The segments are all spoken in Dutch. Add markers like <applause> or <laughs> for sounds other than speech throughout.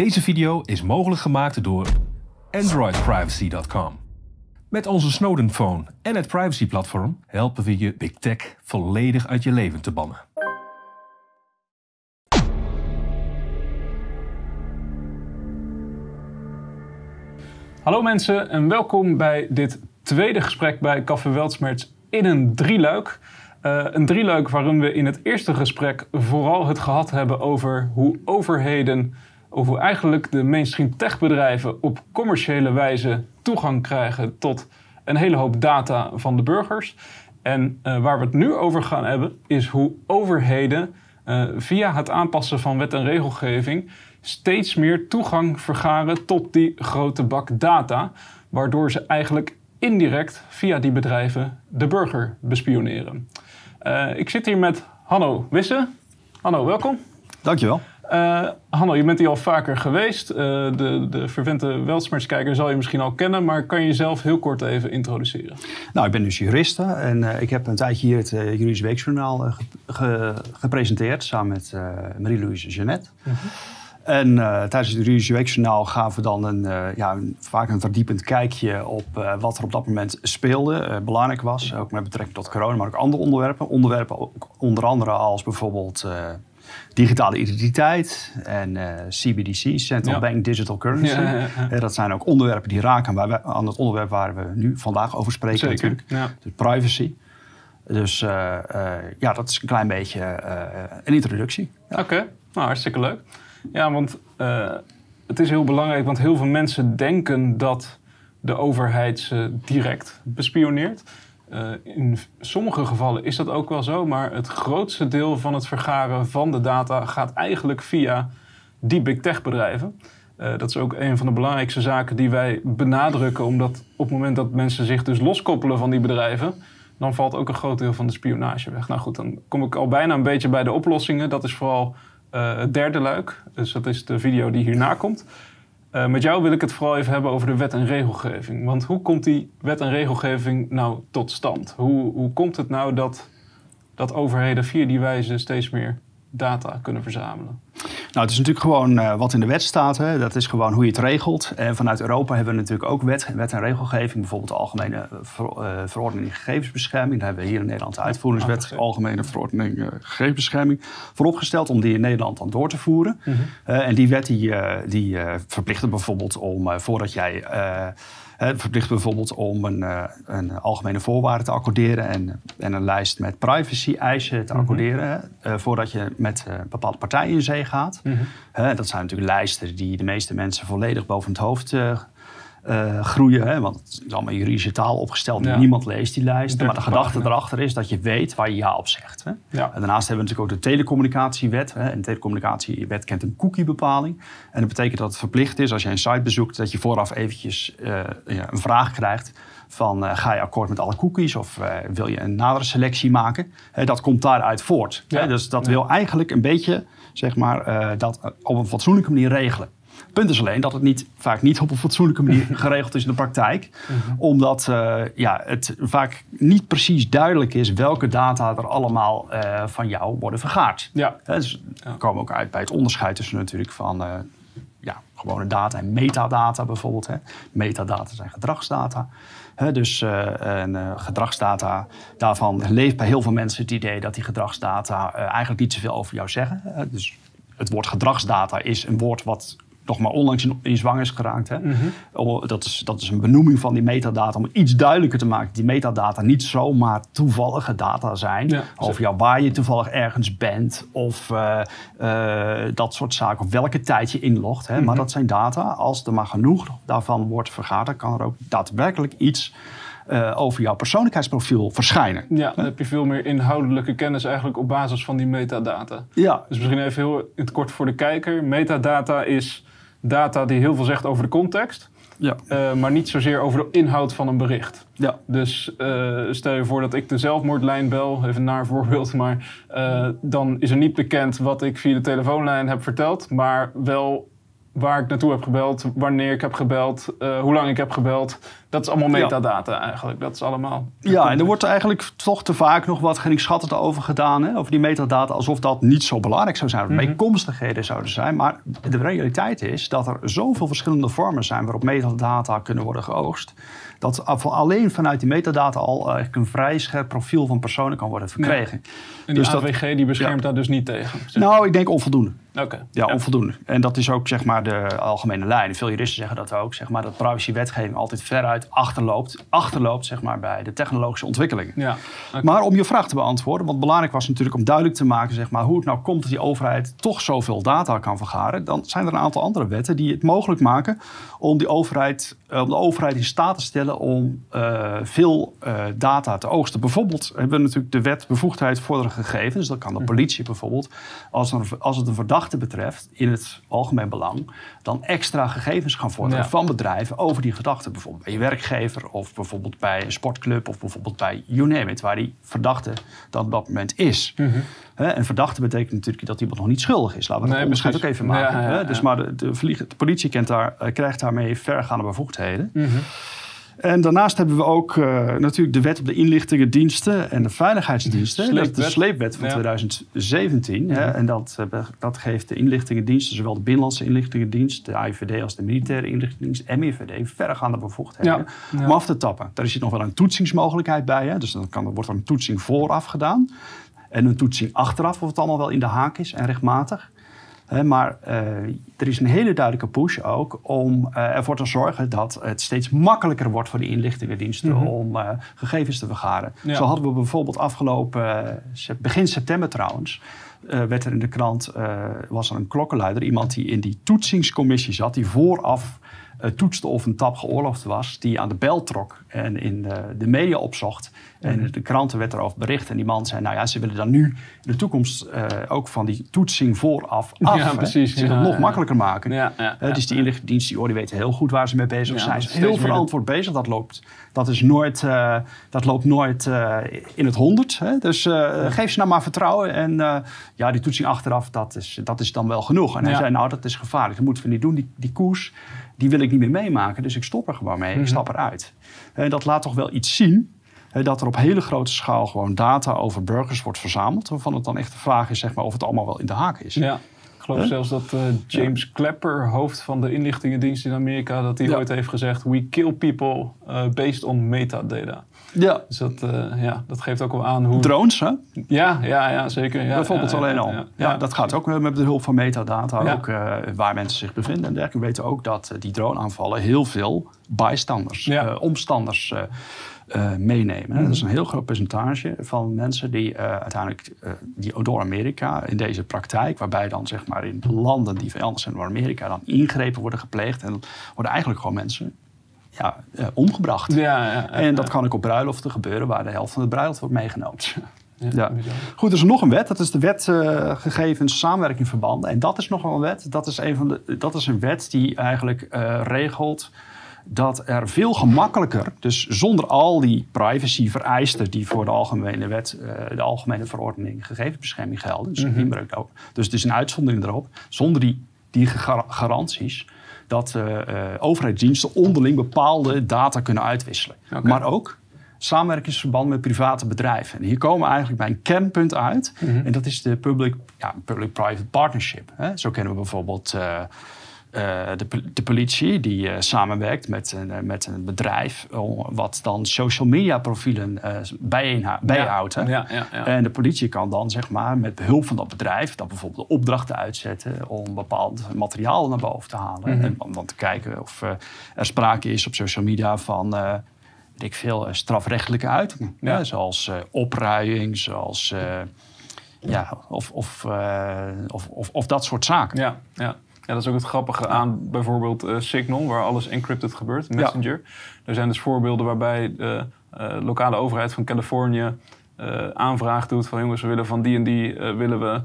Deze video is mogelijk gemaakt door AndroidPrivacy.com. Met onze Snowden Phone en het privacy-platform helpen we je Big Tech volledig uit je leven te bannen. Hallo mensen en welkom bij dit tweede gesprek bij Café Weltsmerts in een drieluik. Uh, een drieluik waarin we in het eerste gesprek vooral het gehad hebben over hoe overheden, hoe eigenlijk de mainstream techbedrijven op commerciële wijze toegang krijgen tot een hele hoop data van de burgers. En uh, waar we het nu over gaan hebben is hoe overheden uh, via het aanpassen van wet en regelgeving steeds meer toegang vergaren tot die grote bak data, waardoor ze eigenlijk indirect via die bedrijven de burger bespioneren. Uh, ik zit hier met Hanno Wisse. Hanno, welkom. Dankjewel. Uh, Hanno, je bent hier al vaker geweest. Uh, de, de vervente Weltsmertskijker zal je misschien al kennen, maar kan je jezelf heel kort even introduceren? Nou, ik ben dus juriste en uh, ik heb een tijdje hier het Juridisch Weekjournaal ge, ge, gepresenteerd samen met Marie-Louise Jeannette. -huh. En tijdens het juridische weekjournaal gaven we dan een, ja, een, vaak een verdiepend kijkje op wat er op dat moment speelde, belangrijk was. Ook met betrekking tot corona, maar ook andere onderwerpen. Onderwerpen ook onder andere als bijvoorbeeld digitale identiteit en CBDC, Central ja. Bank Digital Currency. Ja, ja, dat zijn ook onderwerpen die raken waar we, aan het onderwerp waar we nu vandaag over spreken Zeker, natuurlijk. Dus privacy. Dus ja, dat is een klein beetje een introductie. Oké, okay. nou, hartstikke leuk. Ja, want het is heel belangrijk, want heel veel mensen denken dat de overheid ze direct bespioneert. Uh, in sommige gevallen is dat ook wel zo, maar het grootste deel van het vergaren van de data gaat eigenlijk via die big tech bedrijven. Uh, dat is ook een van de belangrijkste zaken die wij benadrukken, omdat op het moment dat mensen zich dus loskoppelen van die bedrijven, dan valt ook een groot deel van de spionage weg. Nou goed, dan kom ik al bijna een beetje bij de oplossingen. Dat is vooral uh, het derde luik. Dus dat is de video die hierna komt. Uh, met jou wil ik het vooral even hebben over de wet en regelgeving. Want hoe komt die wet en regelgeving nou tot stand? Hoe, hoe komt het nou dat, dat overheden via die wijze steeds meer data kunnen verzamelen? Nou, het is natuurlijk gewoon uh, wat in de wet staat. Hè. Dat is gewoon hoe je het regelt. En vanuit Europa hebben we natuurlijk ook wet, wet en regelgeving. Bijvoorbeeld de Algemene ver, uh, Verordening Gegevensbescherming. Daar hebben we hier in Nederland de Uitvoeringswet, Algemene Verordening uh, Gegevensbescherming, vooropgesteld om die in Nederland dan door te voeren. Mm -hmm. en die wet die, die verplicht er bijvoorbeeld om voordat jij verplicht bijvoorbeeld om een, uh, een, algemene voorwaarde te accorderen en, en een lijst met privacy-eisen te accorderen mm -hmm. uh, voordat je met uh, bepaalde partijen in zee gaat. Mm -hmm. dat zijn natuurlijk lijsten die de meeste mensen volledig boven het hoofd uh, groeien. Hè? Want het is allemaal juridische taal opgesteld. Ja. Niemand leest die lijsten. Maar de gedachte ja. erachter is dat je weet waar je ja op zegt. Hè? Ja. En daarnaast hebben we natuurlijk ook de telecommunicatiewet. Hè? En de telecommunicatiewet kent een cookiebepaling. En dat betekent dat het verplicht is als je een site bezoekt... dat je vooraf eventjes uh, een vraag krijgt van uh, ga je akkoord met alle cookies of uh, wil je een nadere selectie maken? Dat komt daaruit voort. Ja. Dus dat ja. wil eigenlijk een beetje zeg maar, dat op een fatsoenlijke manier regelen. Punt is alleen dat het niet, vaak niet op een fatsoenlijke manier <laughs> geregeld is in de praktijk. -hmm. Omdat uh, ja, het vaak niet precies duidelijk is welke data er allemaal uh, van jou worden vergaard. Ja. He, dus we komen ook uit bij het onderscheid tussen natuurlijk van uh, ja, gewone data en metadata bijvoorbeeld. Hè. Metadata zijn gedragsdata. He, dus en, gedragsdata, daarvan leeft bij heel veel mensen het idee dat die gedragsdata eigenlijk niet zoveel over jou zeggen. dus het woord gedragsdata is een woord wat nog maar onlangs in, in zwang is geraakt. Hè? Mm -hmm. dat, is, dat is een benoeming van die metadata om iets duidelijker te maken. Die metadata niet zomaar toevallige data zijn. Ja, over jou, waar je toevallig ergens bent. Of uh, uh, dat soort zaken. Of welke tijd je inlogt. Hè? Mm -hmm. Maar dat zijn data. Als er maar genoeg daarvan wordt vergaard, dan kan er ook daadwerkelijk iets uh, over jouw persoonlijkheidsprofiel verschijnen. Ja, dan heb je veel meer inhoudelijke kennis eigenlijk op basis van die metadata. Ja. Dus misschien even heel in het kort voor de kijker. Metadata is data die heel veel zegt over de context. Ja. Uh, maar niet zozeer over de inhoud van een bericht. Ja. Dus uh, stel je voor dat ik de zelfmoordlijn bel, even een naar voorbeeld, maar uh, dan is er niet bekend wat ik via de telefoonlijn heb verteld, maar wel waar ik naartoe heb gebeld, wanneer ik heb gebeld, uh, hoe lang ik heb gebeld. Dat is allemaal metadata eigenlijk. Dat is allemaal. Ja, en er wordt eigenlijk toch te vaak nog wat geringschattend over gedaan. Hè? Over die metadata, alsof dat niet zo belangrijk zou zijn. Mm -hmm. Bijkomstigheden zouden zijn. Maar de realiteit is dat er zoveel verschillende vormen zijn waarop metadata kunnen worden geoogst dat alleen vanuit die metadata al eigenlijk een vrij scherp profiel van personen kan worden verkregen. Ja. En die dus AVG die beschermt ja. daar dus niet tegen? Nou, ik denk onvoldoende. Ja, onvoldoende. En dat is ook zeg maar de algemene lijn. Veel juristen zeggen dat ook. Zeg maar, dat privacywetgeving altijd veruit achterloopt, achterloopt zeg maar, bij de technologische ontwikkelingen. Ja. Maar om je vraag te beantwoorden, want belangrijk was natuurlijk om duidelijk te maken zeg maar, hoe het nou komt dat die overheid toch zoveel data kan vergaren. Dan zijn er een aantal andere wetten die het mogelijk maken om, die overheid, om de overheid in staat te stellen om uh, veel uh, data te oogsten. Bijvoorbeeld hebben we natuurlijk de wet bevoegdheid vorderen gegevens. Dat kan de politie bijvoorbeeld, als, er, als het een verdachte betreft in het algemeen belang, dan extra gegevens gaan vorderen ja. van bedrijven over die verdachte. Bijvoorbeeld bij je werkgever of bijvoorbeeld bij een sportclub of bijvoorbeeld bij you name it, waar die verdachte dan op dat moment is. Mm -hmm. En verdachte betekent natuurlijk dat iemand nog niet schuldig is. Laten we dat onderscheid ook even maken. Ja, ja, dus maar de, de, de politie kent daar, krijgt daarmee vergaande bevoegdheden. Mm -hmm. En daarnaast hebben we ook uh, natuurlijk de wet op de inlichtingendiensten en de veiligheidsdiensten. Sleepwet. Dat is de sleepwet van Ja. 2017. Mhm. Hè? En dat, uh, dat geeft de inlichtingendiensten, zowel de Binnenlandse inlichtingendienst, de AIVD als de militaire inlichtingendienst, MIVD, verregaande bevoegdheden. Ja. om af te tappen. Daar zit nog wel een toetsingsmogelijkheid bij. Hè? Dus dan kan, wordt er een toetsing vooraf gedaan. En een toetsing achteraf, of het allemaal wel in de haak is en rechtmatig. Maar eh, er is een hele duidelijke push ook om eh, ervoor te zorgen dat het steeds makkelijker wordt voor de inlichtingendiensten Mhm. om eh, gegevens te vergaren. Ja. Zo hadden we bijvoorbeeld afgelopen, begin september trouwens, eh, werd er in de krant, was er een klokkenluider, iemand die in die toetsingscommissie zat, die vooraf toetste of een tap geoorloofd was, die aan de bel trok en in de, de media opzocht. En Mhm. de kranten werd erover bericht en die man zei, nou ja, ze willen dan nu in de toekomst eh, ook van die toetsing vooraf af. Ja, precies. Ja, het nog ja. makkelijker maken. Ja, ja, dus die ja. inlichtingendiensten, die, oh, die weten heel goed waar ze mee bezig zijn. Ze zijn heel verantwoord bezig. Dat loopt, dat is nooit, eh, dat loopt nooit in het honderd. Hè? Dus geef ze nou maar vertrouwen. En ja, die toetsing achteraf, dat is, dat is dan wel genoeg. En hij zei, nou, dat is gevaarlijk. Dat moeten we niet doen. Die, die koers, die wil ik niet meer meemaken. Dus ik stop er gewoon mee. Mhm. Ik stap eruit. En dat laat toch wel iets zien. hè, dat er op hele grote schaal gewoon data over burgers wordt verzameld. Waarvan het dan echt de vraag is zeg maar, of het allemaal wel in de haak is. Ja, ik geloof Huh? zelfs dat eh, James Clapper, hoofd van de inlichtingendienst in Amerika, dat hij Ja. ooit heeft gezegd: We kill people eh, based on metadata. Ja. Dus dat, eh, ja, dat geeft ook wel aan hoe. Drones, hè? Ja, ja, ja, zeker. Ja, Bijvoorbeeld ja, alleen al. Ja, dat gaat ook met de hulp van metadata, ook waar mensen zich bevinden. En dergelijke. We weten ook dat eh, die droneaanvallen heel veel bijstanders, omstanders eh, meenemen. Mhm. Dat is een heel groot percentage van mensen die eh, uiteindelijk eh, die door Amerika in deze praktijk, waarbij dan zeg maar in landen die veel anders zijn dan Amerika, dan ingrepen worden gepleegd. En worden eigenlijk gewoon mensen ja, omgebracht. Ja, ja, En dat kan ook op bruiloften gebeuren waar de helft van de bruiloft wordt meegenomen. Ja. <laughs> Goed, er is nog een wet. Dat is de wet eh, gegevens samenwerking verbanden. En dat is nog wel een wet. Dat is, een van de, dat is een wet die eigenlijk regelt dat er veel gemakkelijker, dus zonder al die privacy vereisten die voor de algemene wet, eh, de algemene verordening gegevensbescherming gelden, dus, Mhm. inbreuk ook. dus het is een uitzondering erop, zonder die, die gar- garanties dat eh, eh, overheidsdiensten onderling bepaalde data kunnen uitwisselen. Maar ook samenwerkingsverband met private bedrijven. En hier komen we eigenlijk bij een kernpunt uit. Mhm. En dat is de public- ja, public-private partnership. Hè. Zo kennen we bijvoorbeeld de, pol- de politie die eh, samenwerkt met een, eh, met een bedrijf... wat dan social media profielen eh, bijeenha- bijhoudt. hè. Ja, ja, ja. En de politie kan dan zeg maar met behulp van dat bedrijf... dan bijvoorbeeld opdrachten uitzetten om bepaald materiaal naar boven te halen. Mhm. En om dan te kijken of eh, er sprake is op social media van... eh, ik veel, eh, strafrechtelijke uitingen. Ja. Ja, zoals eh, opruiing, zoals... eh, ja, of, of, eh, of, of, of dat soort zaken. Ja, ja. Ja, dat is ook het grappige aan bijvoorbeeld eh, Signal, waar alles encrypted gebeurt, Messenger. Er zijn dus voorbeelden waarbij de eh, lokale overheid van Californië eh, aanvraag doet van jongens, we willen van die en die willen we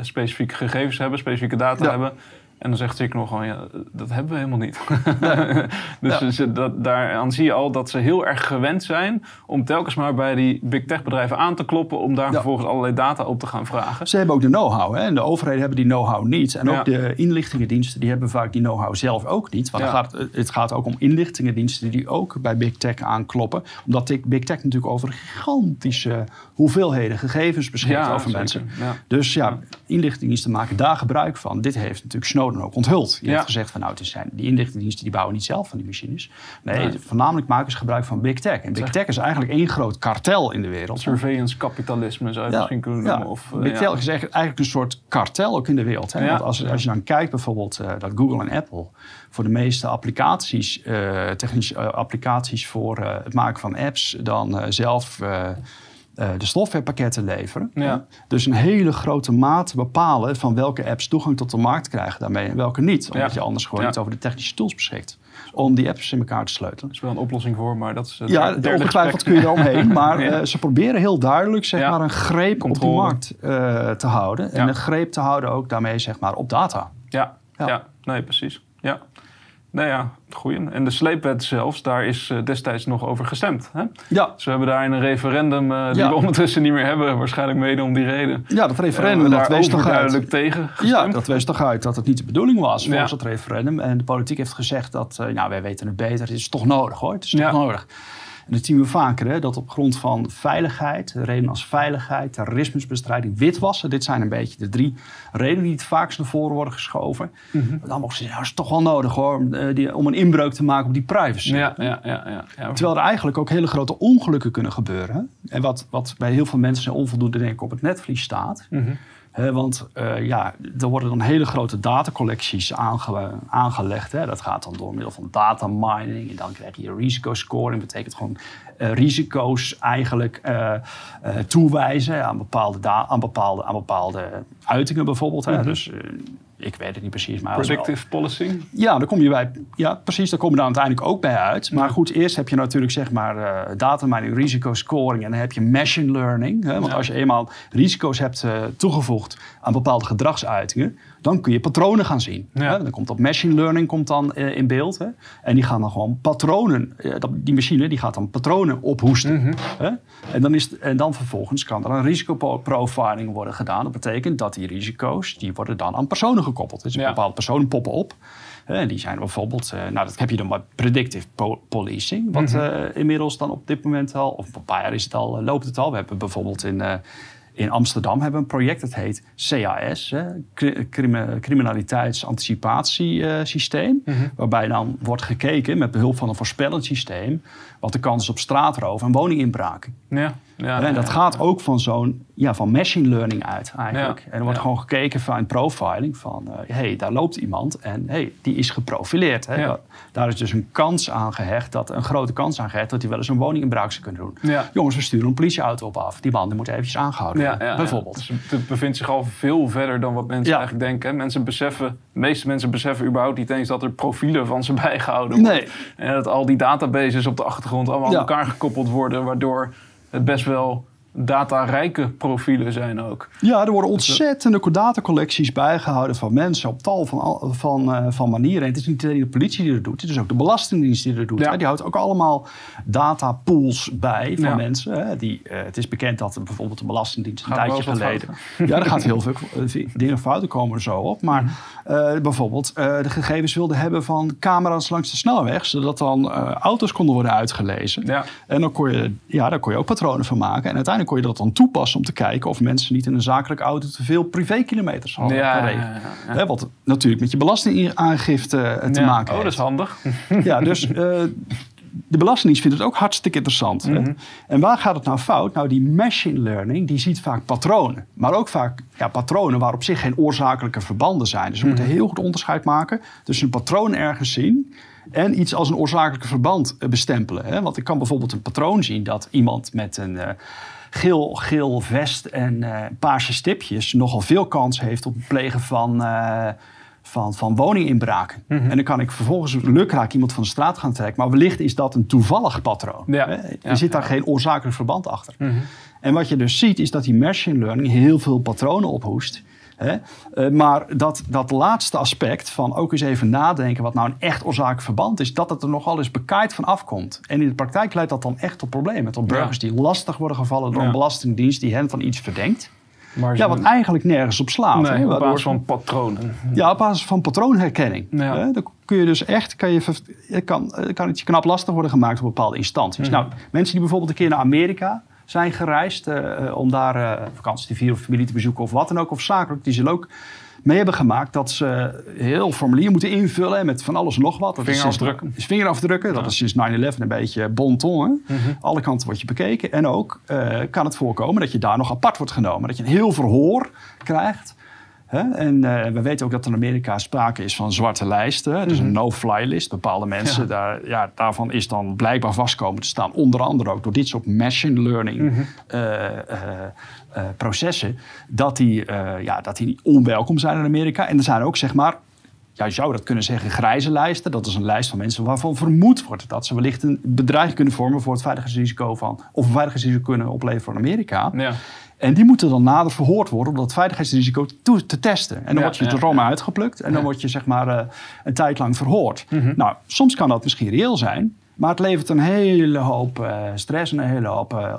specifieke gegevens hebben, specifieke data Ja. hebben. En dan zegt Signal gewoon, ja, dat hebben we helemaal niet. <laughs> dus Ja. ze- dat, daaraan zie je al dat ze heel erg gewend zijn om telkens maar bij die big tech bedrijven aan te kloppen om daar Ja. vervolgens allerlei data op te gaan vragen. Ze hebben ook de know-how. Hè? En de overheden hebben die know-how niet. En ook de inlichtingendiensten die hebben vaak die know-how zelf ook niet. Want dan gaat, het gaat ook om inlichtingendiensten die ook bij Big Tech aankloppen. Omdat Big Tech natuurlijk over gigantische hoeveelheden gegevens beschikt over zeker. mensen. Ja. Dus ja, inlichtingendiensten maken daar gebruik van. Dit heeft natuurlijk Snowden ook onthuld. Die Ja. heeft gezegd van nou, het zijn, die inlichtingendiensten die bouwen niet zelf van die machines. Nee, Nee. voornamelijk maken ze gebruik van Big Tech. En Big Tech is eigenlijk één groot kartel in de wereld. Surveillance kapitalisme zou je misschien kunnen noemen. Of, eh, Big ja. Tech is eigenlijk een soort kartel ook in de wereld. Hè? Want als, als je dan kijkt bijvoorbeeld eh, dat Google en Apple voor de meeste applicaties, eh, technische applicaties voor het maken van apps, dan zelf eh, eh, de softwarepakketten leveren. Ja. Dus een hele grote mate bepalen van welke apps toegang tot de markt krijgen daarmee en welke niet. Omdat Ja. je anders gewoon Ja. niet over de technische tools beschikt om die apps in elkaar te sleutelen. Er is wel een oplossing voor, maar dat is... het Ja, ongetwijfeld kun je er omheen. <laughs> Maar eh, ze proberen heel duidelijk zeg maar, een greep op Controle. die markt eh, te houden. En een greep te houden ook daarmee zeg maar, op data. Ja, Ja. ja. nee, precies. Ja. Nou ja, goeie. En de sleepwet zelfs, daar is eh, destijds nog over gestemd. Hè? Ja, Dus we hebben daar in een referendum, eh, die Ja. we ondertussen niet meer hebben, waarschijnlijk mede om die reden. ja dat referendum we dat wees toch uit. overduidelijk tegen Ja, gestemd. dat wees toch uit dat het niet de bedoeling was volgens Ja. het referendum. En de politiek heeft gezegd dat, eh, nou wij weten het beter, het is toch nodig hoor. Het is toch Ja. nodig. En dat zien we vaker, hè, dat op grond van veiligheid, redenen als veiligheid, terrorismebestrijding, witwassen. Dit zijn een beetje de drie redenen die het vaakst naar voren worden geschoven. Mhm. Dan mogen ze zeggen, nou, is toch wel nodig hoor, om, eh, die, om een inbreuk te maken op die privacy. Ja, ja, ja. Terwijl er eigenlijk ook hele grote ongelukken kunnen gebeuren. En wat, wat bij heel veel mensen onvoldoende denk ik op het netvlies staat. Mhm. Want eh, ja, er worden dan hele grote datacollecties aange- aangelegd. Hè. Dat gaat dan door middel van data mining. En dan krijg je risicoscoring. Dat betekent gewoon eh, risico's eigenlijk eh, toewijzen aan bepaalde, aan, bepaalde, aan bepaalde uitingen bijvoorbeeld. Hè. Mhm. Dus ik weet het niet precies. Maar Predictive policy. ja, daar kom je bij. Ja, precies. Daar kom je dan uiteindelijk ook bij uit. Maar goed, eerst heb je natuurlijk zeg maar eh data mining, risicoscoring en dan heb je machine learning. Hè? Want Ja. als je eenmaal risico's hebt eh, toegevoegd aan bepaalde gedragsuitingen, dan kun je patronen gaan zien. Ja. Dan komt dat machine learning komt dan eh, in beeld. Hè? En die gaan dan gewoon patronen. eh, die machine die gaat dan patronen ophoesten. Mhm. Hè? En, dan is, en dan vervolgens kan er een risicoprofiling worden gedaan. Dat betekent dat die risico's, die worden dan aan personen gekoppeld. Dus Ja. bepaalde personen poppen op. En die zijn bijvoorbeeld, eh, nou dat heb je dan bij predictive po- policing. Wat Mhm. inmiddels dan op dit moment al, of een paar jaar is het al, loopt het al. We hebben bijvoorbeeld in, in Amsterdam hebben we een project dat heet CAS, hè, cri- crimi- criminaliteitsanticipatiesysteem. Mhm. Waarbij dan wordt gekeken met behulp van een voorspellend systeem wat de kans is op straatroof en woninginbraken. Ja, ja, en dat ja. gaat ook van zo'n ja, van machine learning uit eigenlijk. Ja, En er wordt gewoon gekeken van profiling van hé, hey, daar loopt iemand en hey, die is geprofileerd. Hè. Daar is dus een kans aan gehecht, dat, een grote kans aan gehecht dat hij wel eens een woninginbraak zou kunnen doen. Ja. Jongens, we sturen een politieauto op af. Die man die moet eventjes aangehouden worden, ja, bijvoorbeeld. Dus het bevindt zich al veel verder dan wat mensen eigenlijk denken. Mensen beseffen, de meeste mensen beseffen überhaupt niet eens dat er profielen van ze <laughs> bijgehouden worden. Nee. En dat al die databases op de achtergrond allemaal Ja. aan elkaar gekoppeld worden, waardoor het best wel datarijke profielen zijn ook. Ja, er worden ontzettende datacollecties bijgehouden van mensen op tal van, van, eh, van manieren. En het is niet alleen de politie die dat doet, het is ook de Belastingdienst die dat doet. Ja. Die houdt ook allemaal datapools bij van Ja. mensen. Die, eh, het is bekend dat bijvoorbeeld de Belastingdienst een Gaat tijdje geleden... <laughs> Ja, er gaat heel veel <laughs> eh, dingen fouten komen er zo op. Maar bijvoorbeeld de gegevens wilden hebben van camera's langs de snelweg... zodat dan auto's konden worden uitgelezen. Ja. En dan kon, je, ja, daar kon je ook patronen van maken. En uiteindelijk kon je dat dan toepassen om te kijken of mensen niet in een zakelijke auto te veel privékilometers hadden Ja, gereden. ja, ja, ja. Hè, wat natuurlijk met je belastingaangifte eh, te maken Oh, dat heeft. is handig. <laughs> Ja, dus eh, de Belastingdienst vindt het ook hartstikke interessant. hè. Mhm. En waar gaat het nou fout? Nou, die machine learning die ziet vaak patronen. Maar ook vaak ja, patronen waar op zich geen oorzakelijke verbanden zijn. Dus we Mhm. moeten heel goed onderscheid maken tussen een patroon ergens zien... en iets als een oorzakelijke verband eh, bestempelen. Hè? Want ik kan bijvoorbeeld een patroon zien dat iemand met een... Geel, geel vest en eh paarse stipjes nogal veel kans heeft op het plegen van, eh, van, van woninginbraken. Mhm. En dan kan ik vervolgens lukraak iemand van de straat gaan trekken. Maar wellicht is dat een toevallig patroon. Ja. Hè? Er Ja, zit daar ja. geen oorzakelijk verband achter. Mhm. En wat je dus ziet is dat die machine learning heel veel patronen ophoest. Hè? Eh, maar dat, dat laatste aspect van ook eens even nadenken wat nou een echt oorzakelijk verband is, dat het er nogal eens bekaaid van afkomt. En in de praktijk leidt dat dan echt tot problemen. Tot burgers die lastig worden gevallen door Ja. een belastingdienst die hen van iets verdenkt. Maar Ja, wat eigenlijk nergens op slaat. nee, hè, op basis van patronen. ja, op basis van patroonherkenning. Ja. Hè, Dan kun je dus echt, kan, je, kan, eh, kan het je knap lastig worden gemaakt op bepaalde instanties. Mhm. Nou, mensen die bijvoorbeeld een keer naar Amerika zijn gereisd eh, eh, om daar eh, vakantie te vieren of familie te bezoeken of wat dan ook, of zakelijk, die zullen ook mee hebben gemaakt dat ze heel formulier moeten invullen en met van alles en nog wat. Dat is sinds- Vingerafdrukken. Vingerafdrukken. Dat is sinds 9-11 een beetje bon ton. Hè? Mhm. Alle kanten wordt je bekeken. En ook kan het voorkomen dat je daar nog apart wordt genomen. Dat je een heel verhoor krijgt. En eh, we weten ook dat in Amerika sprake is van zwarte lijsten. Dus een no-fly list. Bepaalde mensen, Mhm. Ja. daar, ja, daarvan is dan blijkbaar vastkomen te staan. Onder andere ook door dit soort machine learning Mhm. eh, eh, processen. Dat die, ja, dat die onwelkom zijn in Amerika. En er zijn ook, zeg maar, ja, je zou dat kunnen zeggen, grijze lijsten. Dat is een lijst van mensen waarvan vermoed wordt dat ze wellicht een bedreiging kunnen vormen voor het veiligheidsrisico van, of een veiligheidsrisico kunnen opleveren voor Amerika. Ja. En die moeten dan nader verhoord worden om dat veiligheidsrisico te testen. En dan word je allemaal ja. uitgeplukt en dan word je zeg maar eh, een tijd lang verhoord. Mhm. Nou, soms kan dat misschien reëel zijn. Maar het levert een hele hoop eh, stress en een hele hoop, eh,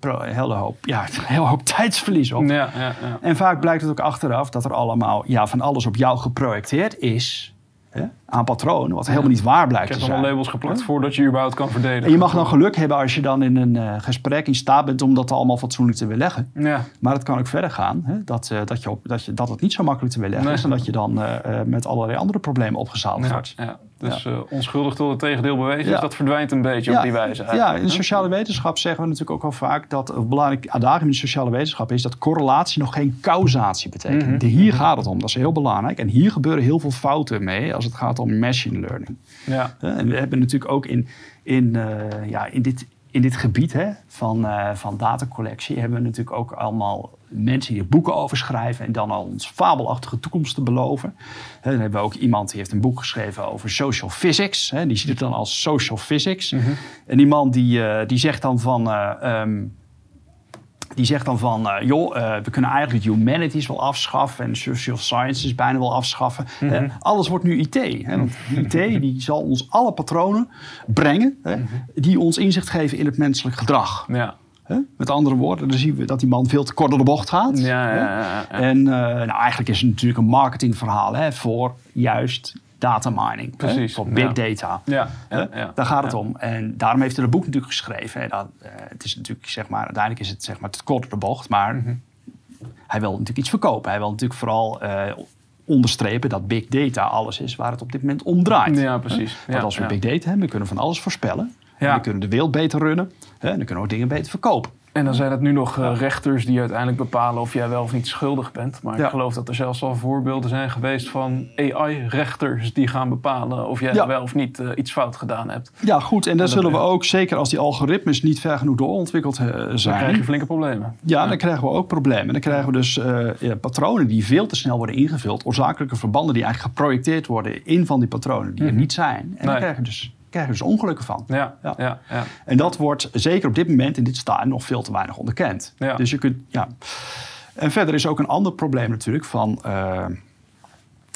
pro- een hele hoop, ja, <laughs> een hele hoop tijdsverlies op. Ja, ja, ja. En vaak blijkt het ook achteraf dat er allemaal ja, van alles op jou geprojecteerd is. Hè, aan patronen, wat helemaal niet waar blijkt te allemaal zijn. labels geplakt voordat je überhaupt kan verdedigen. En je mag dan geluk hebben als je dan in een eh, gesprek in staat bent om dat allemaal fatsoenlijk te weerleggen. Ja, Maar het kan ook verder gaan. Hè? Dat, eh, dat, je op, dat, je, dat het niet zo makkelijk te weerleggen Nee. is. En dat je dan eh, met allerlei andere problemen opgezaald ja, wordt. ja. Dus eh, onschuldig tot het tegendeel bewezen. Ja. Dus dat verdwijnt een beetje op die wijze. Ja, in de sociale wetenschap zeggen we natuurlijk ook wel vaak dat een belangrijk adagium in de sociale wetenschap is dat correlatie nog geen causatie betekent. Mhm. Hier gaat het om, dat is heel belangrijk. En hier gebeuren heel veel fouten mee als het gaat om machine learning. Ja, En we hebben natuurlijk ook in, in, eh, ja, in, dit, in dit gebied hè, van, eh, van datacollectie... hebben we natuurlijk ook allemaal mensen die er boeken over schrijven... en dan al ons fabelachtige toekomst te beloven. Dan hebben we ook iemand die heeft een boek geschreven over social physics. Hè, die ziet het dan als social physics. En die man die, eh, die zegt dan van... eh, ehm, die zegt dan van, eh, joh, we kunnen eigenlijk humanities wel afschaffen en social sciences bijna wel afschaffen. Eh, alles wordt nu IT. Hè, want IT die zal ons alle patronen brengen hè, die ons inzicht geven in het menselijk gedrag. ja. Met andere woorden, dan zien we dat die man veel te kort door de bocht gaat. Ja, ja, ja. En eh, nou, eigenlijk is het natuurlijk een marketingverhaal hè, voor juist data mining. Precies, Voor big data. Ja. Daar gaat het om. En daarom heeft hij dat boek natuurlijk geschreven. Hè. Dat, eh, het is natuurlijk, zeg maar, uiteindelijk is het zeg maar, te kort door de bocht. Maar Mhm. hij wil natuurlijk iets verkopen. Hij wil natuurlijk vooral eh, onderstrepen dat big data alles is waar het op dit moment om draait. Ja, precies. Want als we big data hebben, kunnen we van alles voorspellen. Dan kunnen we de wereld beter runnen. En dan kunnen we ook dingen beter verkopen. En dan zijn het nu nog eh, rechters die uiteindelijk bepalen of jij wel of niet schuldig bent. Maar Ja. ik geloof dat er zelfs al voorbeelden zijn geweest van AI-rechters die gaan bepalen of jij Ja. wel of niet eh, iets fout gedaan hebt. Ja, goed. En daar dat zullen we ook, zeker als die algoritmes niet ver genoeg doorontwikkeld Dan zijn. krijg je flinke problemen. Ja, dan krijgen we ook problemen. Dan krijgen we dus patronen die veel te snel worden ingevuld. Oorzakelijke verbanden die eigenlijk geprojecteerd worden in van die patronen die er niet zijn. En Nee. daar krijgen we, dus, krijgen we dus ongelukken van. Ja, Ja. ja. Ja, En dat wordt zeker op dit moment in dit stadium nog veel te weinig onderkend. Ja. Dus je kunt, ja. En verder is ook een ander probleem natuurlijk van eh,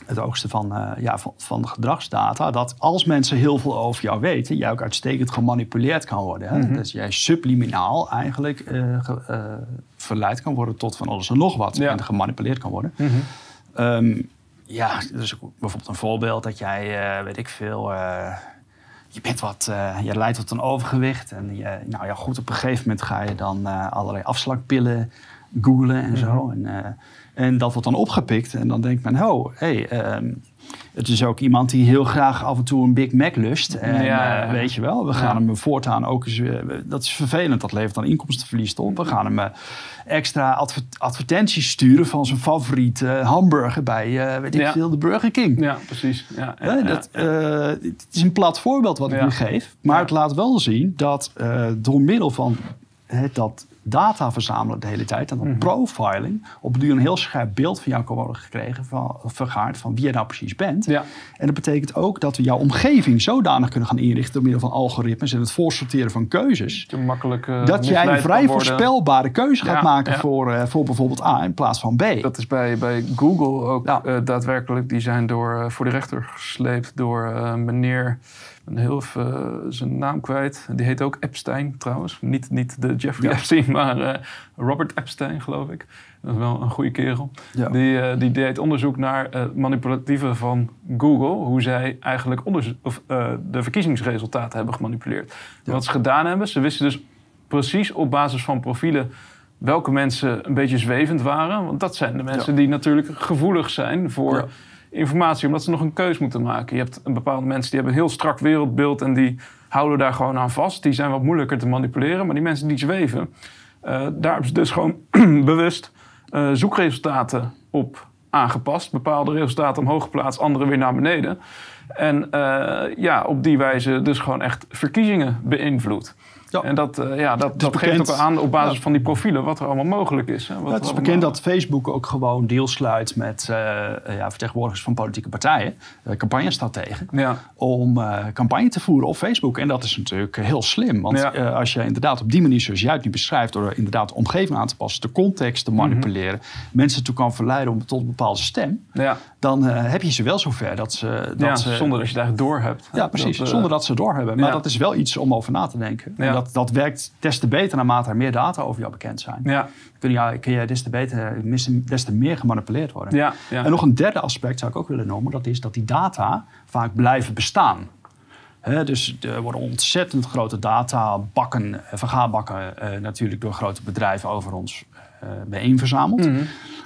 het oogsten van, eh, ja, van, van gedragsdata. Dat als mensen heel veel over jou weten, jij ook uitstekend gemanipuleerd kan worden. Hè? Dat jij subliminaal eigenlijk eh, ge- verleid kan worden tot van alles en nog wat. Ja. En gemanipuleerd kan worden. Mhm. Ehm, ja, dus bijvoorbeeld een voorbeeld dat jij, weet ik veel, je bent wat, eh, je leidt tot een overgewicht. En je, nou ja, goed, op een gegeven moment ga je dan eh, allerlei afslagpillen googlen en zo. En, eh, en dat wordt dan opgepikt en dan denkt men, oh, hé, hey, ehm, het is ook iemand die heel graag af en toe een Big Mac lust. En Ja, eh, weet je wel, we gaan Ja. hem voortaan ook eens, eh, dat is vervelend, dat levert dan inkomstenverlies op. We gaan hem eh, extra adver- advertenties sturen van zijn favoriete hamburger bij, weet ik Ja. veel, de Burger King. ja precies. Ja, dat, het is een plat voorbeeld wat ik nu geef. Maar het laat wel zien dat door middel van dat data verzamelen de hele tijd. En dan Mhm. profiling. Op een duur een heel scherp beeld van jou kan worden gekregen, van, vergaard van wie je nou precies bent. Ja. En dat betekent ook dat we jouw omgeving zodanig kunnen gaan inrichten door middel van algoritmes en het voorsorteren van keuzes. Makkelijk eh, dat jij een vrij voorspelbare keuze gaat maken ja. Voor, eh, voor bijvoorbeeld A in plaats van B. Dat is bij, bij Google ook eh, daadwerkelijk. Die zijn door, voor de rechter gesleept door meneer... Ben heel even eh, zijn naam kwijt. Die heet ook Epstein trouwens. Niet, niet de Jeffrey Ja. Epstein, <laughs> maar eh, Robert Epstein geloof ik. Dat is wel een goede kerel. Ja. Die, eh, die deed onderzoek naar het manipulatieve van Google. Hoe zij eigenlijk of, de verkiezingsresultaten hebben gemanipuleerd. Ja. Wat ze gedaan hebben, ze wisten dus precies op basis van profielen welke mensen een beetje zwevend waren. Want dat zijn de mensen die natuurlijk gevoelig zijn voor Ja. Informatie, omdat ze nog een keus moeten maken. Je hebt een bepaalde mensen die hebben een heel strak wereldbeeld en die houden daar gewoon aan vast. Die zijn wat moeilijker te manipuleren, maar die mensen die zweven, eh, daar hebben ze dus gewoon <clears throat> bewust eh, zoekresultaten op aangepast. Bepaalde resultaten omhoog geplaatst, andere weer naar beneden. En eh, ja, op die wijze dus gewoon echt verkiezingen beïnvloed. Ja. En dat, eh, ja, dat, dat bekend. geeft ook aan op basis Ja. van die profielen wat er allemaal mogelijk is. Hè, wat Ja, het is bekend dat Facebook ook gewoon deals sluit met eh, ja, vertegenwoordigers van politieke partijen, uh, campagnestrategen, Ja, om eh, campagne te voeren op Facebook. En dat is natuurlijk eh, heel slim. Want Ja. eh, als je inderdaad op die manier, zoals jij het nu beschrijft, door inderdaad de omgeving aan te passen, de context te manipuleren, mensen toe kan verleiden om tot een bepaalde stem, ja, dan eh, heb je ze wel zover dat ze. Dat ja ze zonder dat je het eigenlijk door hebt. ja, precies. Dat, eh, zonder dat ze het doorhebben. Maar ja. dat is wel iets om over na te denken. Ja. Dat, dat werkt des te beter naarmate er meer data over jou bekend zijn. Ja, Kun, je, kun je des te beter, des te meer gemanipuleerd worden. ja, ja. En nog een derde aspect zou ik ook willen noemen. Dat is dat die data vaak blijven bestaan. Dus er worden ontzettend grote databakken, eh, vergaarbakken eh, natuurlijk door grote bedrijven over ons eh bijeen verzameld. Mhm.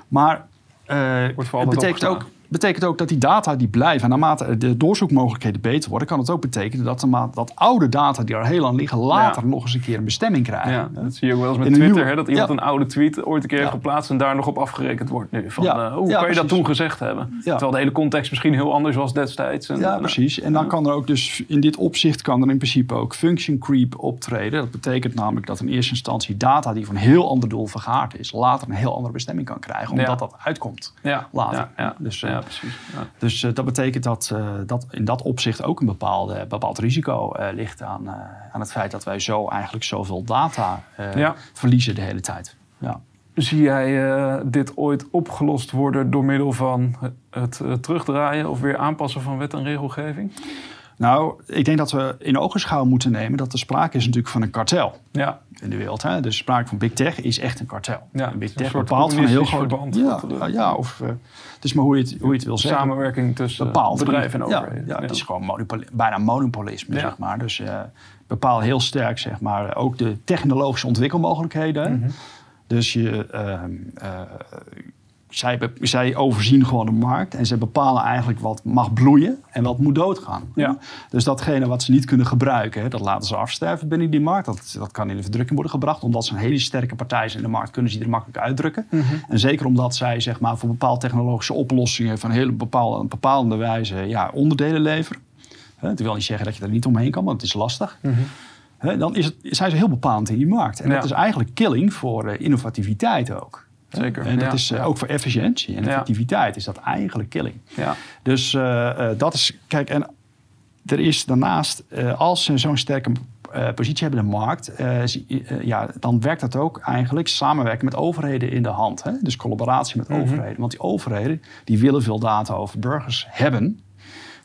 Maar eh, Wordt het betekent ook. Betekent ook dat die data die blijven, en naarmate de doorzoekmogelijkheden beter worden, kan het ook betekenen dat, de dat oude data die er heel lang liggen, later Ja. nog eens een keer een bestemming krijgen. Ja, dat zie je ook wel eens met In Twitter. nieuwe- hè, dat iemand Ja. een oude tweet ooit een keer heeft geplaatst en daar nog op afgerekend wordt nu. Van, eh, hoe kan je dat toen gezegd hebben? Terwijl de hele context misschien heel anders was destijds. En, Ja, eh, precies. En dan kan er ook dus in dit opzicht kan er in principe ook function creep optreden. Dat betekent namelijk dat in eerste instantie data die voor een heel ander doel vergaard is, later een heel andere bestemming kan krijgen, omdat dat uitkomt. ja, later. Ja, ja, Dus, eh, ja precies. Ja. Dus eh, dat betekent dat, eh, dat in dat opzicht ook een bepaalde, bepaald risico eh, ligt aan, aan het feit dat wij zo eigenlijk zoveel data verliezen de hele tijd. Ja. Zie jij dit ooit opgelost worden door middel van het terugdraaien of weer aanpassen van wet en regelgeving? Nou, ik denk dat we in ogenschouw moeten nemen dat er sprake is natuurlijk van een kartel. Ja, in de wereld. Hè? Dus sprake van Big Tech is echt een kartel. Ja, en Big Tech bepaalt van een heel groot... verband. Ja, ja, of het is maar hoe je het, hoe je het wil zeggen. samenwerking tussen bepaald bedrijven en ja, overheden. Ja, het is gewoon monopoli- bijna monopolisme, Ja. zeg maar. Dus eh bepaal heel sterk, zeg maar, ook de technologische ontwikkelmogelijkheden. Mhm. Dus je, ehm, eh, zij, zij overzien gewoon de markt en ze bepalen eigenlijk wat mag bloeien en wat moet doodgaan. Ja. Dus datgene wat ze niet kunnen gebruiken, dat laten ze afsterven binnen die markt. Dat, dat kan in de verdrukking worden gebracht. Omdat ze een hele sterke partij zijn in de markt, kunnen ze die er makkelijk uitdrukken. Mhm. En zeker omdat zij zeg maar, voor bepaalde technologische oplossingen van een hele bepaalde, bepaalde wijze ja, onderdelen leveren. Dat wil niet zeggen dat je er niet omheen kan, want het is lastig. Mhm. Dan is het, zijn ze heel bepalend in die markt. En Ja. dat is eigenlijk killing voor eh, innovativiteit ook. Zeker, En dat ja, is eh, ja. ook voor efficiëntie en effectiviteit is dat eigenlijk killing. Ja. Dus eh, eh, dat is, kijk, en er is daarnaast, als ze zo'n sterke positie hebben in de markt, ja, dan werkt dat ook eigenlijk samenwerken met overheden in de hand. Hè? Dus collaboratie met Mhm. overheden. Want die overheden die willen veel data over burgers hebben.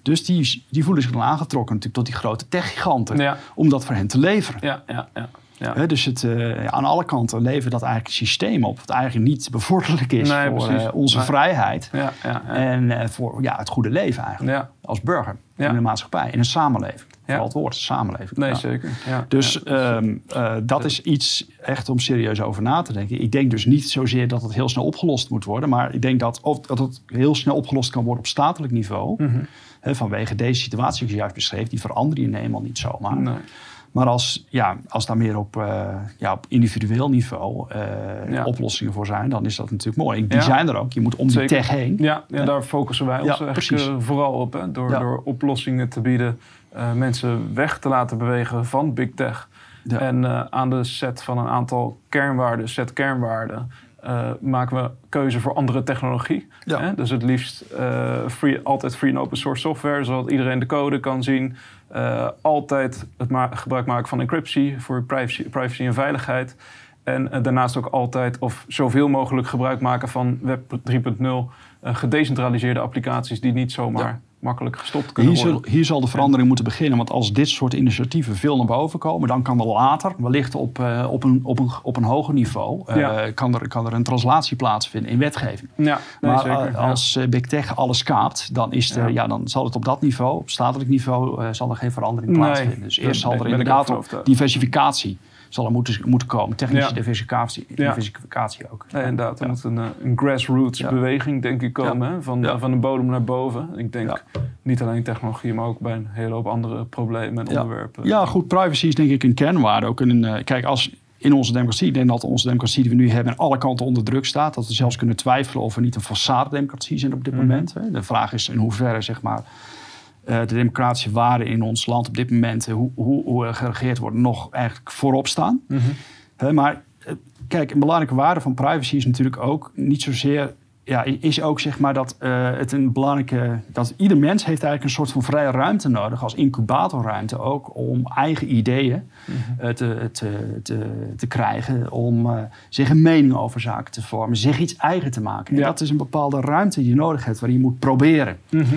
Dus die, die voelen zich dan aangetrokken natuurlijk tot die grote techgiganten Ja. om dat voor hen te leveren. Ja, ja, ja. Ja. Dus het, eh, aan alle kanten levert dat eigenlijk een systeem op, wat eigenlijk niet bevorderlijk is Nee, voor eh, onze Nee. vrijheid. ja, ja. En eh, voor ja, het goede leven eigenlijk. Als burger. In de maatschappij. In een samenleving. Vooral het woord, samenleving. Nee, zeker. Ja. Dus ehm, eh, dat is iets echt om serieus over na te denken. Ik denk dus niet zozeer dat het heel snel opgelost moet worden. Maar ik denk dat, of, dat het heel snel opgelost kan worden op statelijk niveau. Mhm. Vanwege deze situatie die ik juist beschreef. Die veranderen je eenmaal niet zomaar. Nee. Maar als, ja, als daar meer op, eh, ja, op individueel niveau eh, Ja. oplossingen voor zijn, dan is dat natuurlijk mooi. En die Ja. zijn er ook. Je moet om die tech heen. Ja, ja, daar focussen wij ons eigenlijk eh, vooral op. Hè, door, door oplossingen te bieden, mensen weg te laten bewegen van big tech. En aan de set van een aantal kernwaarden, set kernwaarden, maken we keuze voor andere technologie. Ja. Hè? Dus het liefst free, altijd free en open source software, zodat iedereen de code kan zien. Eh, altijd het gebruik maken van encryptie voor privacy, en veiligheid. En eh, daarnaast ook altijd of zoveel mogelijk gebruik maken van Web 3.0 eh, gedecentraliseerde applicaties die niet zomaar. Makkelijk gestopt kunnen Hier worden. zal, hier zal de verandering moeten beginnen. Want als dit soort initiatieven veel naar boven komen, dan kan er later, wellicht op, eh, op, een, op, een, op een hoger niveau, eh, Ja. kan, er, kan er een translatie plaatsvinden in wetgeving. Ja, nee, maar zeker. eh, als Big Tech alles kaapt, dan, is er, Ja. dan zal het op dat niveau, op statelijk niveau, zal er geen verandering Nee, plaatsvinden. Dus eerst zal er inderdaad op diversificatie zal er moeten, moeten komen. Technische Ja. diversificatie, Ja. diversificatie ook. Nee, inderdaad. Er Ja. moet een, eh, een grassroots Ja. beweging, denk ik, komen. Hè? Van, Ja. van de bodem naar boven. Ik denk Ja. niet alleen technologie, maar ook bij een hele hoop andere problemen en Ja. onderwerpen. Ja, goed, privacy is denk ik een kernwaarde. Ook een, eh, kijk, als in onze democratie, ik denk dat onze democratie die we nu hebben aan alle kanten onder druk staat. Dat we zelfs kunnen twijfelen of we niet een façade democratie zijn op dit Mhm. moment. Hè. De vraag is in hoeverre, zeg maar, de democratische waarden in ons land op dit moment, eh, hoe, hoe, hoe er geregeerd wordt, nog eigenlijk voorop staan. Mhm. Maar eh, kijk, een belangrijke waarde van privacy is natuurlijk ook niet zozeer. Ja, is ook zeg maar dat eh, het een belangrijke. dat ieder mens heeft eigenlijk een soort van vrije ruimte nodig, als incubatorruimte ook, om eigen ideeën eh, te, te, te, te krijgen. Om eh, zich een mening over zaken te vormen, zich iets eigen te maken. En Ja. dat is een bepaalde ruimte die je nodig hebt, waar je moet proberen. Mhm.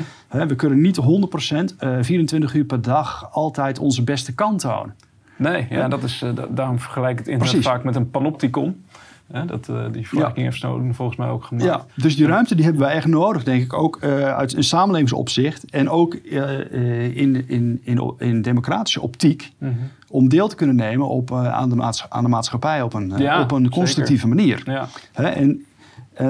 We kunnen niet 100% eh 24 uur per dag altijd onze beste kant tonen. Nee, ja, dat is, da- daarom vergelijk ik het internet Precies. vaak met een panopticon. Hè, dat, eh, die vergelijking heeft Snowden volgens mij ook gemaakt. Ja, dus die ruimte die hebben wij echt nodig, denk ik, ook eh, uit een samenlevingsopzicht en ook eh, in, in, in, in democratische optiek, Mhm. om deel te kunnen nemen op, aan, de maats- aan de maatschappij op een, Ja, op een zeker. constructieve manier. Ja. Hè, en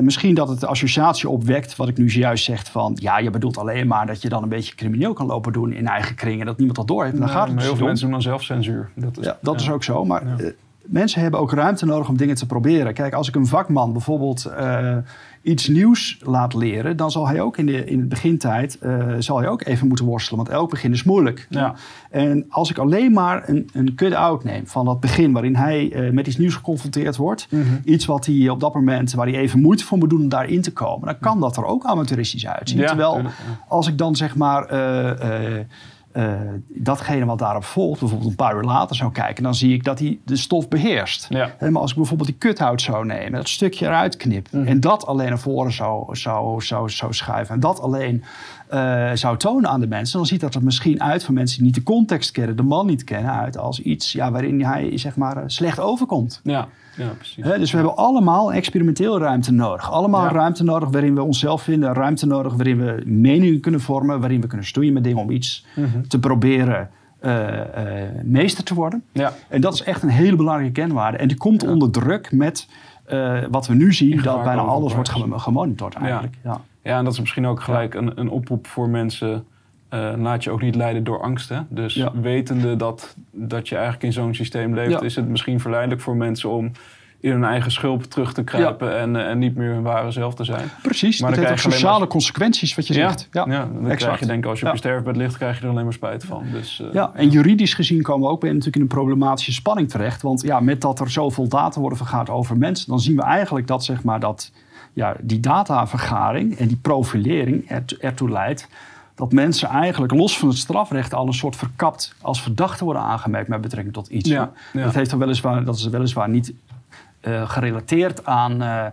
misschien dat het de associatie opwekt, wat ik nu zojuist zeg van, ja, je bedoelt alleen maar dat je dan een beetje crimineel kan lopen doen in eigen kringen, dat niemand dat door heeft. Dan gaat het maar dus heel veel mensen doen dan zelfcensuur. Dat is, Ja, dat ja. is ook zo. Maar Ja. Mensen hebben ook ruimte nodig om dingen te proberen. Kijk, als ik een vakman bijvoorbeeld eh, iets nieuws laat leren, dan zal hij ook in, de, in het begintijd eh, zal hij ook even moeten worstelen. Want elk begin is moeilijk. Ja. En als ik alleen maar een, een cut-out neem van dat begin waarin hij eh, met iets nieuws geconfronteerd wordt, Mhm. iets wat hij op dat moment, waar hij even moeite voor moet doen om daarin te komen, dan kan dat er ook amateuristisch uitzien. Ja, Terwijl tuurlijk, ja. als ik dan zeg maar eh, datgene wat daarop volgt, bijvoorbeeld een paar uur later zou kijken, dan zie ik dat hij de stof beheerst. Ja. Maar als ik bijvoorbeeld die cut-out zou nemen, dat stukje eruit knip Mhm. en dat alleen naar voren zou, zou, zou, zou schuiven en dat alleen eh, zou tonen aan de mensen, dan ziet dat er misschien uit voor mensen die niet de context kennen, de man niet kennen, uit als iets ja, waarin hij zeg maar eh, slecht overkomt. Ja, ja, precies. Dus we hebben allemaal experimenteel ruimte nodig. Allemaal Ja. ruimte nodig waarin we onszelf vinden. Ruimte nodig waarin we meningen kunnen vormen. Waarin we kunnen stoeien met dingen om iets Mhm. te proberen eh, meester te worden. Ja. En dat is echt een hele belangrijke kenwaarde. En die komt onder druk met wat we nu zien. Dat bijna alles wordt gem- gemonitord eigenlijk. Ja. Ja, en dat is misschien ook gelijk een, een oproep voor mensen. eh, laat je ook niet leiden door angst. Hè? Dus Ja. wetende dat, dat je eigenlijk in zo'n systeem leeft, Ja. is het misschien verleidelijk voor mensen om in hun eigen schulp terug te kruipen en, eh, en niet meer hun ware zelf te zijn. Precies, Maar dat heeft ook sociale maar- consequenties wat je zegt. ja, dan krijg je denk ik als je op Ja. je sterfbed ligt, krijg je er alleen maar spijt van. Dus, eh, Ja, en juridisch gezien komen we ook weer natuurlijk in een problematische spanning terecht. Want ja, met dat er zoveel data worden vergaard over mensen, dan zien we eigenlijk dat, zeg maar, dat ja, die datavergaring en die profilering erto- ertoe leidt dat mensen eigenlijk los van het strafrecht al een soort verkapt als verdachte worden aangemerkt met betrekking tot iets. Ja, ja. Dat, heeft dan weliswaar, dat is weliswaar niet eh, gerelateerd aan, eh,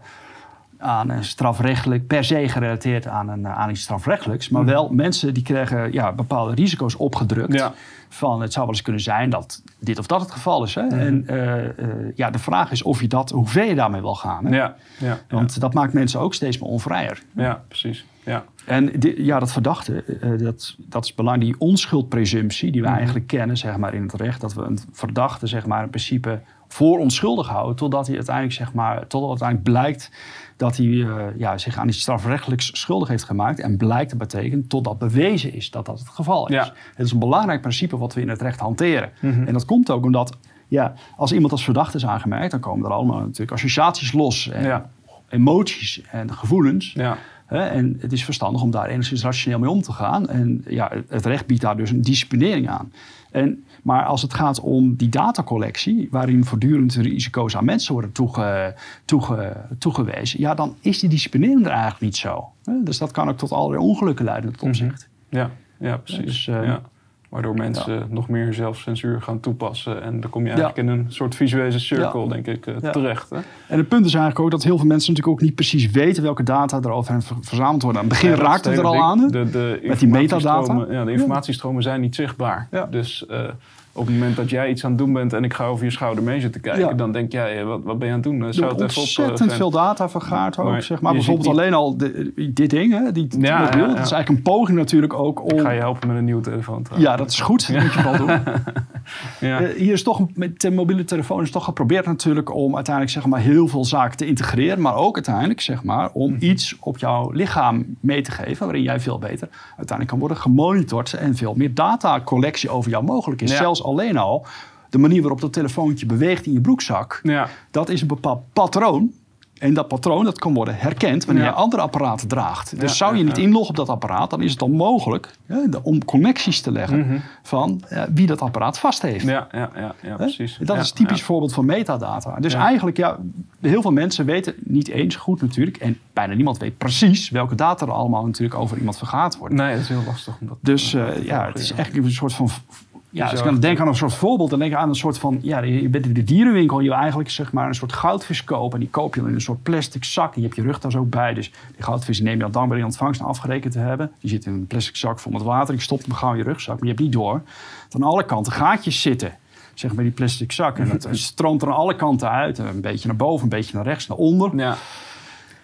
aan een strafrechtelijk, per se gerelateerd aan, een, aan iets strafrechtelijks. Maar wel mensen die krijgen ja, bepaalde risico's opgedrukt. Ja. Van het zou wel eens kunnen zijn dat dit of dat het geval is. Hè? En eh, eh, ja, de vraag is of je dat, hoe ver je daarmee wil gaan. Hè? ja, ja, Want dat maakt mensen ook steeds meer onvrijer. ja, precies. Ja. En ja, dat verdachte, eh, dat, dat is belangrijk. Die onschuldpresumptie die we Mhm. eigenlijk kennen zeg maar, in het recht. Dat we een verdachte zeg maar, in principe voor onschuldig houden. Totdat hij uiteindelijk, zeg maar, totdat uiteindelijk blijkt dat hij eh, ja, zich aan iets strafrechtelijks schuldig heeft gemaakt. En blijkt te betekenen totdat bewezen is dat dat het geval is. Ja. Het is een belangrijk principe wat we in het recht hanteren. Mhm. En dat komt ook omdat ja, als iemand als verdachte is aangemerkt... dan komen er allemaal natuurlijk associaties los. En Ja. emoties en gevoelens. Ja. Hè, en het is verstandig om daar enigszins rationeel mee om te gaan. En ja, het recht biedt daar dus een disciplinering aan. En, maar als het gaat om die datacollectie, waarin voortdurend risico's aan mensen worden toege, toege, toegewezen, ja, dan is die disciplinering er eigenlijk niet zo. Hè? Dus dat kan ook tot allerlei ongelukken leiden in dat opzicht. Ja, ja precies. Dus, eh, ja. Waardoor mensen nog meer zelfcensuur gaan toepassen. En dan kom je eigenlijk in een soort visuele cirkel, Ja. denk ik, eh, terecht. Hè? En het punt is eigenlijk ook dat heel veel mensen natuurlijk ook niet precies weten welke data er over hen ver- verzameld worden. Aan het begin raakte het er al ding. aan. De, de Met die metadata. Ja, de informatiestromen zijn niet zichtbaar. Dus eh, op het moment dat jij iets aan het doen bent en ik ga over je schouder mee zitten kijken, Ja. dan denk jij, eh, wat, wat ben je aan het doen? Eh, Er Zou wordt het even op, eh, ontzettend veel data vergaard ook. Maar zeg maar. Bijvoorbeeld alleen al de- dit ding, hè, die Ja, mobiel. ja. Dat is eigenlijk een poging natuurlijk ook om... Ik ga je helpen met een nieuwe telefoon trouwens. Ja, dat is goed. Dat moet je wel doen. <laughs> Ja. Eh, hier is toch met de mobiele telefoon is toch geprobeerd natuurlijk om uiteindelijk zeg maar heel veel zaken te integreren, maar ook uiteindelijk zeg maar om Mhm. iets op jouw lichaam mee te geven waarin jij veel beter uiteindelijk kan worden gemonitord en veel meer datacollectie over jou mogelijk is. Zelfs alleen al de manier waarop dat telefoontje beweegt in je broekzak, Ja. dat is een bepaald patroon. En dat patroon dat kan worden herkend wanneer Ja. je andere apparaten draagt. Dus zou je niet inloggen op dat apparaat, dan is het dan mogelijk om connecties te leggen Mhm. van eh, wie dat apparaat vast heeft. Ja, ja, ja, precies. Dat is een typisch voorbeeld van metadata. Dus eigenlijk, ja, heel veel mensen weten niet eens goed natuurlijk. En bijna niemand weet precies welke data er allemaal natuurlijk over iemand vergaard worden. Nee, dat is heel lastig. Om dat, Dus eh, ja, het is echt een soort van... Ja, als ik Bizar. aan denk aan een soort voorbeeld, dan denk ik aan een soort van... Ja, je bent in de dierenwinkel en je wil eigenlijk zeg maar een soort goudvis kopen. En die koop je dan in een soort plastic zak. En je hebt je rugtas ook bij. Dus die goudvis neem je al dankbaar in ontvangst afgerekend te hebben. Die zit in een plastic zak vol met water. Ik stop hem gauw in je rugzak, maar je hebt niet door. Dat aan alle kanten gaatjes zitten. Zeg maar die plastic zak. En dat stroomt er aan alle kanten uit. Een beetje naar boven, een beetje naar rechts, naar onder. Ja,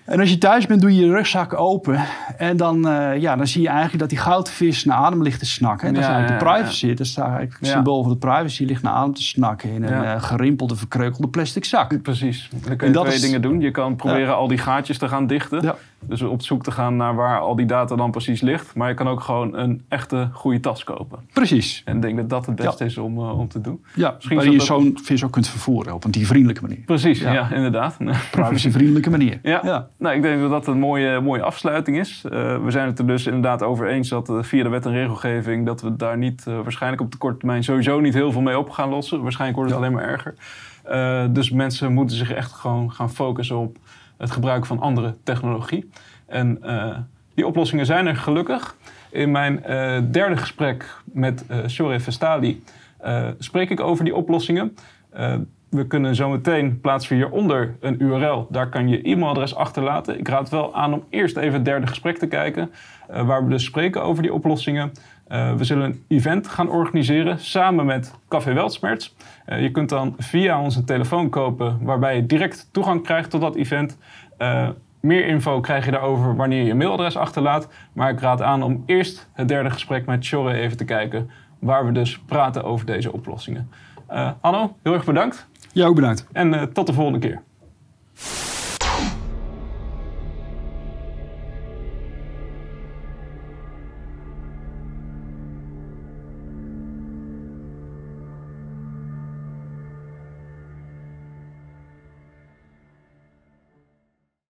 En als je thuis bent, doe je je rugzak open. En dan, eh, ja, dan zie je eigenlijk dat die goudvis naar adem ligt te snakken. En dat is Ja, eigenlijk de ja, privacy. Dat is eigenlijk het symbool van de privacy. ligt naar adem te snakken in een eh, gerimpelde, verkreukelde plastic zak. precies. Dan kun En je dat twee is- dingen doen. Je kan proberen al die gaatjes te gaan dichten. Dus op zoek te gaan naar waar al die data dan precies ligt. Maar je kan ook gewoon een echte goede tas kopen. Precies. En ik denk dat dat het beste is om, eh, om te doen. Ja, Misschien waarin je dat zo'n vis ook kunt vervoeren op een diervriendelijke manier. Precies, ja, Ja. inderdaad. <laughs> Privacyvriendelijke manier. Ja. ja. Nou, ik denk dat dat een mooie, mooie afsluiting is. Eh, we zijn het er dus inderdaad over eens dat eh, via de wet en regelgeving... dat we daar niet, waarschijnlijk op de korte termijn sowieso niet heel veel mee op gaan lossen. Waarschijnlijk wordt het alleen maar erger. Eh, dus mensen moeten zich echt gewoon gaan focussen op het gebruik van andere technologie. En eh, die oplossingen zijn er gelukkig. In mijn eh, derde gesprek met eh Shore Vestali spreek ik over die oplossingen. We kunnen zometeen plaatsen hieronder een URL. Daar kan je e-mailadres achterlaten. Ik raad wel aan om eerst even het derde gesprek te kijken. waar we dus spreken over die oplossingen. Eh, we zullen een event gaan organiseren samen met Café Weltsmerts. Eh, je kunt dan via onze telefoon kopen waarbij je direct toegang krijgt tot dat event. Eh, meer info krijg je daarover wanneer je je mailadres achterlaat. Maar ik raad aan om eerst het derde gesprek met Shore even te kijken. Waar we dus praten over deze oplossingen. Anno, heel erg bedankt. Jij ook bedankt. En tot de volgende keer.